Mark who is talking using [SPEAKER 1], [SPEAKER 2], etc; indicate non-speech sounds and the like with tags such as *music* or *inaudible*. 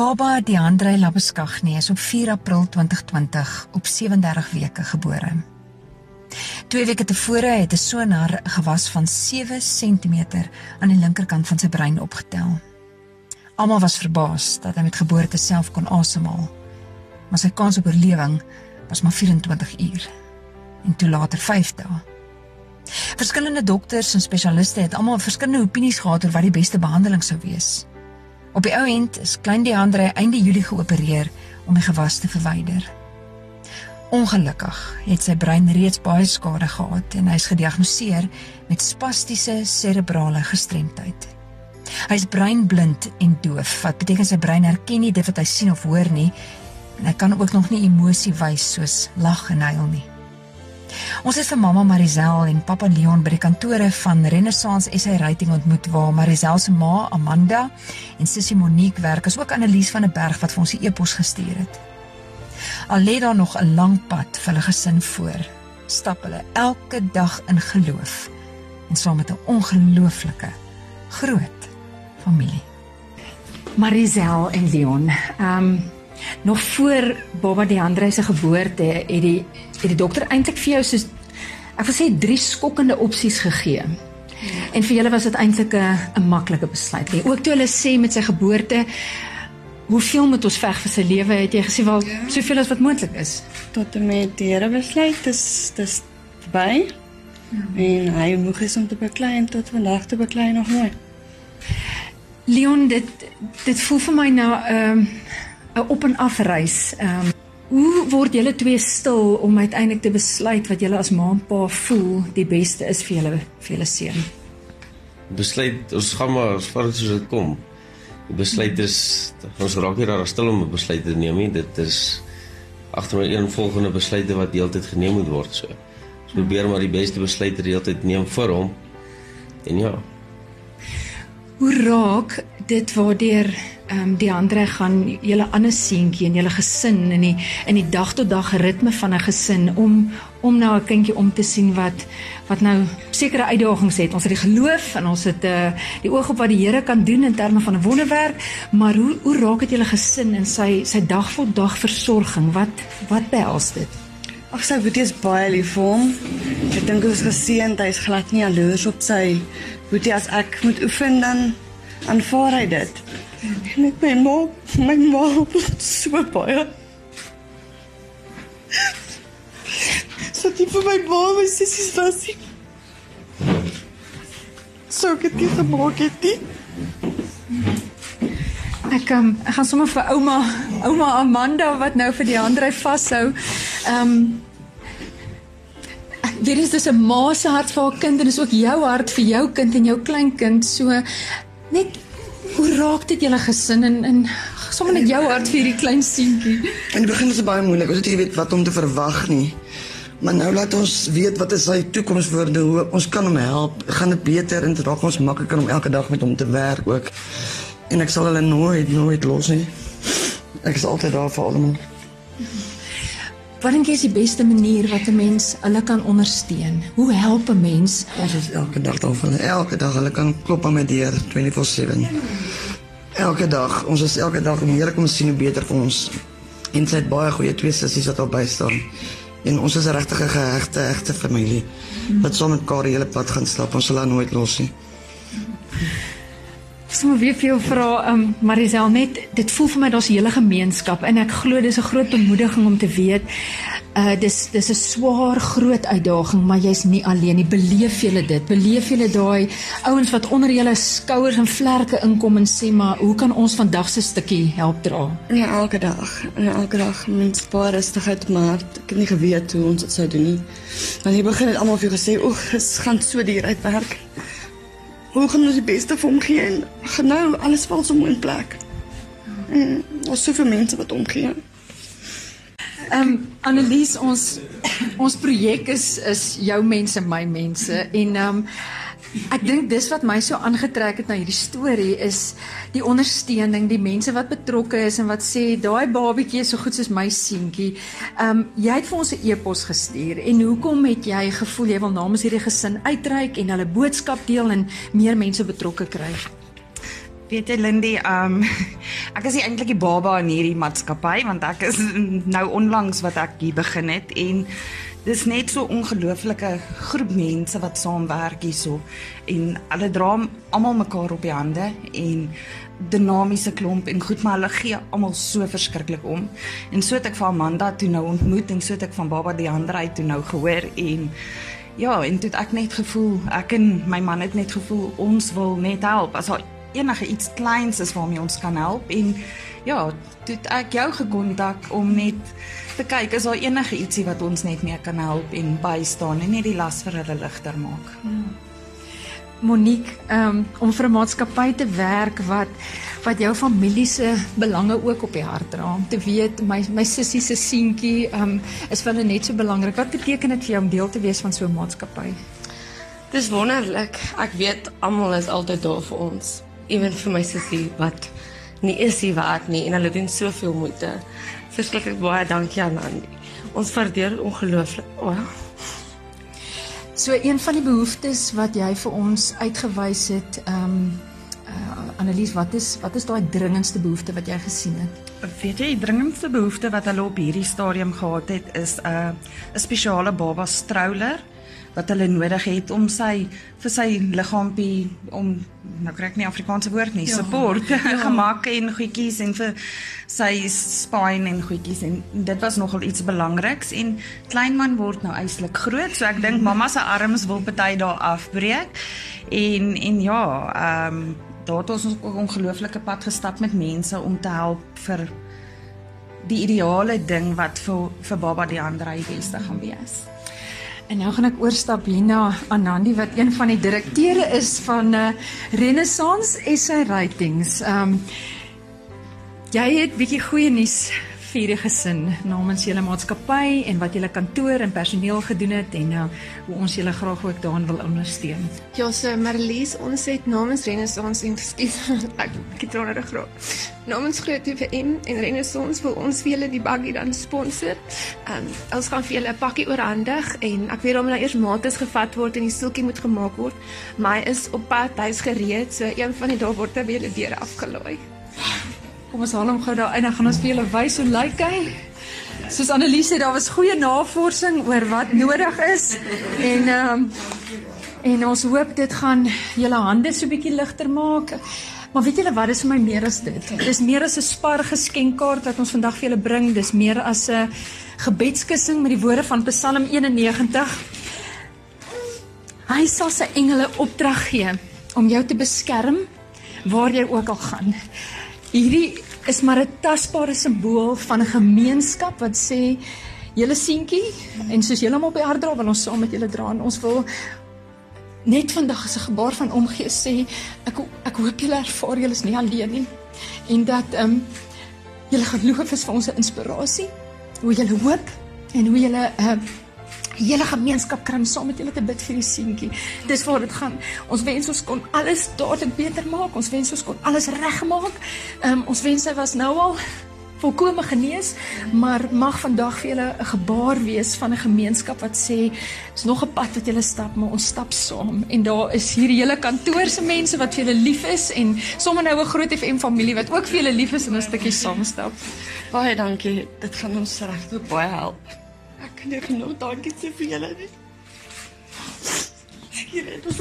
[SPEAKER 1] Baba Deandre Labeskagni is op 4 April 2020 op 37 weke gebore. Twee weke tevore het 'n sonar gewas van 7 cm aan die linkerkant van sy brein opgetel. Almal was verbaas dat hy met geboorte self kon asemhaal. Maar sy kans op oorlewing was maar 24 uur en toe later 5 dae. Verskillende dokters en spesialiste het almal verskillende opinies gehad oor wat die beste behandeling sou wees. Op die ou end is klein Deandre einde Julie geopereer om die gewas te verwyder. Ongelukkig het sy brein reeds baie skade gehad en hy is gediagnoseer met spastiese serebrale gestremdheid. Hy is breinblind en doof, wat beteken sy brein herken nie dit wat hy sien of hoor nie en hy kan ook nog nie emosie wys soos lag en huil nie. Ons het vir mamma Marisel en pappa Leon by die kantore van Renaissance SA Rating ontmoet waar Marisel se ma Amanda en sussie Monique werk, asook Annelies van der Berg wat vir ons die e-pos gestuur het. Al lê daar nog 'n lang pad vir hulle gesin voor, stap hulle elke dag in geloof en saam met 'n ongelooflike groot familie.
[SPEAKER 2] Marisel en Leon, ehm um, nog voor Baba Deandre se geboorte het die het die dokter eintlik vir jou soos ek wil sê drie skokkende opsies gegee. En vir julle was dit eintlik 'n maklike besluit. Nee, ook toe hulle sê met sy geboorte hoeveel moet ons veg vir sy lewe het jy gesê wel ja. soveel as wat moontlik is.
[SPEAKER 3] Tot en met die Here besluit dis dis verby. Ja. En hy moeg is om te beklei en tot vandag te beklei nog nooit.
[SPEAKER 2] Leon dit dit voel vir my nou 'n uh, 'n op en af reis. Ehm um, hoe word julle twee stil om uiteindelik te besluit wat julle as ma en pa voel die beste is vir julle vir julle seun?
[SPEAKER 4] Besluit ons gaan maar as ver as dit kom. Die besluit is ons raak hier daar stil om 'n besluit te neem nie. Dit is agter my een volgende besluite wat heeltyd geneem moet word so. Ons probeer maar die beste besluite heeltyd neem vir hom. En ja.
[SPEAKER 2] Hoe raak dit waardeur ehm um, die ander gaan julle ander seentjie en julle gesin in die in die dag tot dag ritme van 'n gesin om om na 'n kindjie om te sien wat wat nou sekere uitdagings het. Ons het die geloof en ons het uh, die oog op wat die Here kan doen in terme van 'n wonderwerk, maar hoe hoe raak dit julle gesin in sy sy dag tot dag versorging? Wat wat behels dit?
[SPEAKER 3] Ag sy boetie is baie lief vir hom. Ek dink ons geseënd, hy's glad nie jaloers op sy boetie as ek moet oefen dan aanvaar hy dit. En ek my ma, my ma so baie. So die vir my ma, my sissies was nie. So ek het dit gemaak het nie.
[SPEAKER 2] Ek um, ek gaan sommer vir ouma, ouma Amanda wat nou vir die ander vashou. Ehm um, Dit is dis 'n ma se hart vir haar kind en dis ook jou hart vir jou kind en jou kleinkind. So net Hoe raak dit julle gesin en en sommer net jou hart vir hierdie klein seentjie?
[SPEAKER 5] In die begin is dit baie moeilik. Ons het nie weet wat om te verwag nie. Maar nou laat ons weet wat is sy toekomswoorde, hoe ons kan hom help. Gaan dit beter en dit raak ons makliker om elke dag met hom te werk ook. En ek sal hulle nooit nooit los nie. Ek is altyd daar vir almal.
[SPEAKER 2] Wat dink jy is die beste manier wat 'n mens hulle kan ondersteun? Hoe help 'n mens?
[SPEAKER 5] Ons is elke dag daar vir hulle. Elke dag hulle kan klop aan my deur 24/7. Elke dag, ons is elke dag om heerlik om sien hoe beter vir ons. En sy het baie goeie twee sissies wat op by staan. En ons is 'n regtige gehegte egte familie wat saam met mekaar die hele pad gaan stap. Ons sal haar nooit los nie.
[SPEAKER 2] Sommige weer veel vra um Marisel net dit voel vir my daar's 'n hele gemeenskap en ek glo dis 'n groot bemoediging om te weet uh dis dis 'n swaar groot uitdaging maar jy's nie alleen nie. Beleef jy dit? Beleef jy daai ouens wat onder julle skouers en vlerke inkom en sê maar hoe kan ons vandag se stukkie help dra?
[SPEAKER 3] Nee elke dag. Nee elke dag. Mens baie rustigheid maar ek het nie geweet hoe ons dit sou doen nie. Want hier begin dit almal vir jou gesê o dit gaan so duur uitwerk hoe gaan ons die beste vir hom gee en genau alles val so in plek. En ons soveel mense wat omgee.
[SPEAKER 2] Ehm um, Annelies ons ons projek is is jou mense my mense en ehm um, Ek dink dis wat my so aangetrek het na hierdie storie is die ondersteuning, die mense wat betrokke is en wat sê daai babatjie is so goed soos my seentjie. Ehm um, jy het vir ons 'n e-pos gestuur en hoekom het jy gevoel jy wil namens hierdie gesin uitreik en hulle boodskap deel en meer mense betrokke kry?
[SPEAKER 6] Weet jy Lindy, um *laughs* ek is eintlik die baba in hierdie maatskappy want ek is *laughs* nou onlangs wat ek hier begin het en dis net so ongelooflike groep mense wat saamwerk hierso en hulle dra almal mekaar op die hande en dinamiese klomp en goed maar hulle gee almal so verskriklik om. En so het ek vir Amanda toe nou ontmoet en so het ek van Baba die ander uit toe nou gehoor en ja, en het ek net gevoel ek en my man het net gevoel ons wil net help. As daar enige iets kleins is waarmee ons kan help en ja, toe het ek jou gekontak om net te kyk is daar enige ietsie wat ons net mee kan help en bystaan en net die las vir hulle ligter maak. Ja.
[SPEAKER 2] Monique, um, om vir 'n maatskappy te werk wat wat jou familie se belange ook op die hart dra. Om te weet my my sussie se seentjie um, is vir hulle net so belangrik. Wat beteken dit vir jou om deel te wees van so 'n maatskappy?
[SPEAKER 7] Dis wonderlik. Ek weet almal is altyd daar vir ons. Ewen vir my sussie wat nie is hier wat nie en hulle doen soveel moeite. Verskriklik baie dankie aan Andy. Ons waardeer ongelooflik. Oh.
[SPEAKER 2] So een van die behoeftes wat jy vir ons uitgewys het, ehm um, uh, Annelies, wat is wat is daai dringendste behoefte wat jy gesien het?
[SPEAKER 6] Weet jy, die dringendste behoefte wat hulle op hierdie stadium gehad het is 'n uh, 'n spesiale baba stroller wat hulle nodig het om sy vir sy liggaampie om nou kry ek nie Afrikaanse woord nie, ja. support ja. *laughs* gemaak en goedjies en vir sy spine en goedjies en dit was nogal iets belangriks en kleinman word nou eislik groot, so ek dink *laughs* mamma se arms wil party daar afbreek. En en ja, ehm um, daar het ons ook 'n ongelooflike pad gestap met mense om te help vir die ideale ding wat vir vir baba die ander hy beste gaan wees.
[SPEAKER 2] En nou gaan ek oorstap hier na Anandi wat een van die direkteure is van uh, Renaissance SA Ratings. Ehm um, jy het bietjie goeie nuus vir die gesin namens julle maatskappy en wat julle kantoor en personeel gedoen het en uh, hoe ons julle graag ook daarin wil ondersteun.
[SPEAKER 8] Ja, so Marlies, ons het namens Renaissance en skiet *laughs* ek getroner graag. Namens Groot FM en Renaissance wil ons vir julle die baggie dan sponsor. Ehm um, ons gaan vir julle 'n pakkie oorhandig en ek weet hom nou eers maates gevat word en die stoeltjie moet gemaak word. My is op pad huis gereed, so een van die dae word hy by julle deur afgelaai.
[SPEAKER 2] Kom ons haal hom gou daar in en gaan ons vir julle wys hoe lyk hy. Soos Annelies sê, daar was goeie navorsing oor wat nodig is en ehm um, en ons hoop dit gaan julle hande so bietjie ligter maak. Maar weet julle wat, dis vir my meer as dit. Dis meer as 'n spar geskenkkaart wat ons vandag vir julle bring. Dis meer as 'n gebedskussing met die woorde van Psalm 91. Hy sal sy engele opdrag gee om jou te beskerm waar jy ook al gaan. Hierdie is maar 'n tasbare simbool van 'n gemeenskap wat sê julle seentjie en soos julle hom op die hart dra, wil ons saam met julle dra. En ons wil net vandag as 'n gebaar van omgee sê ek ek hoop julle ervaar julle is nie alleen nie en dat ehm um, julle geloof is vir ons 'n inspirasie hoe julle hoop en hoe julle ehm uh, hele gemeenskap kry om saam met julle te bid vir die seentjie. Dis waar dit gaan. Ons wens ons kon alles dadelik beter maak. Ons wens ons kon alles regmaak. Um, ons wens hy was nou al volkome genees, maar mag vandag vir julle 'n gebaar wees van 'n gemeenskap wat sê is nog 'n pad wat julle stap, maar ons stap saam. En daar is hier hele kantoor se mense wat vir julle lief is en sommer nou 'n groot FM familie wat ook vir julle lief is en 'n stukkie saam stap.
[SPEAKER 3] Baie dankie. Dit gaan ons regtig baie help. Ek kan nie genoeg dankie sê vir julle nie. Hier het ons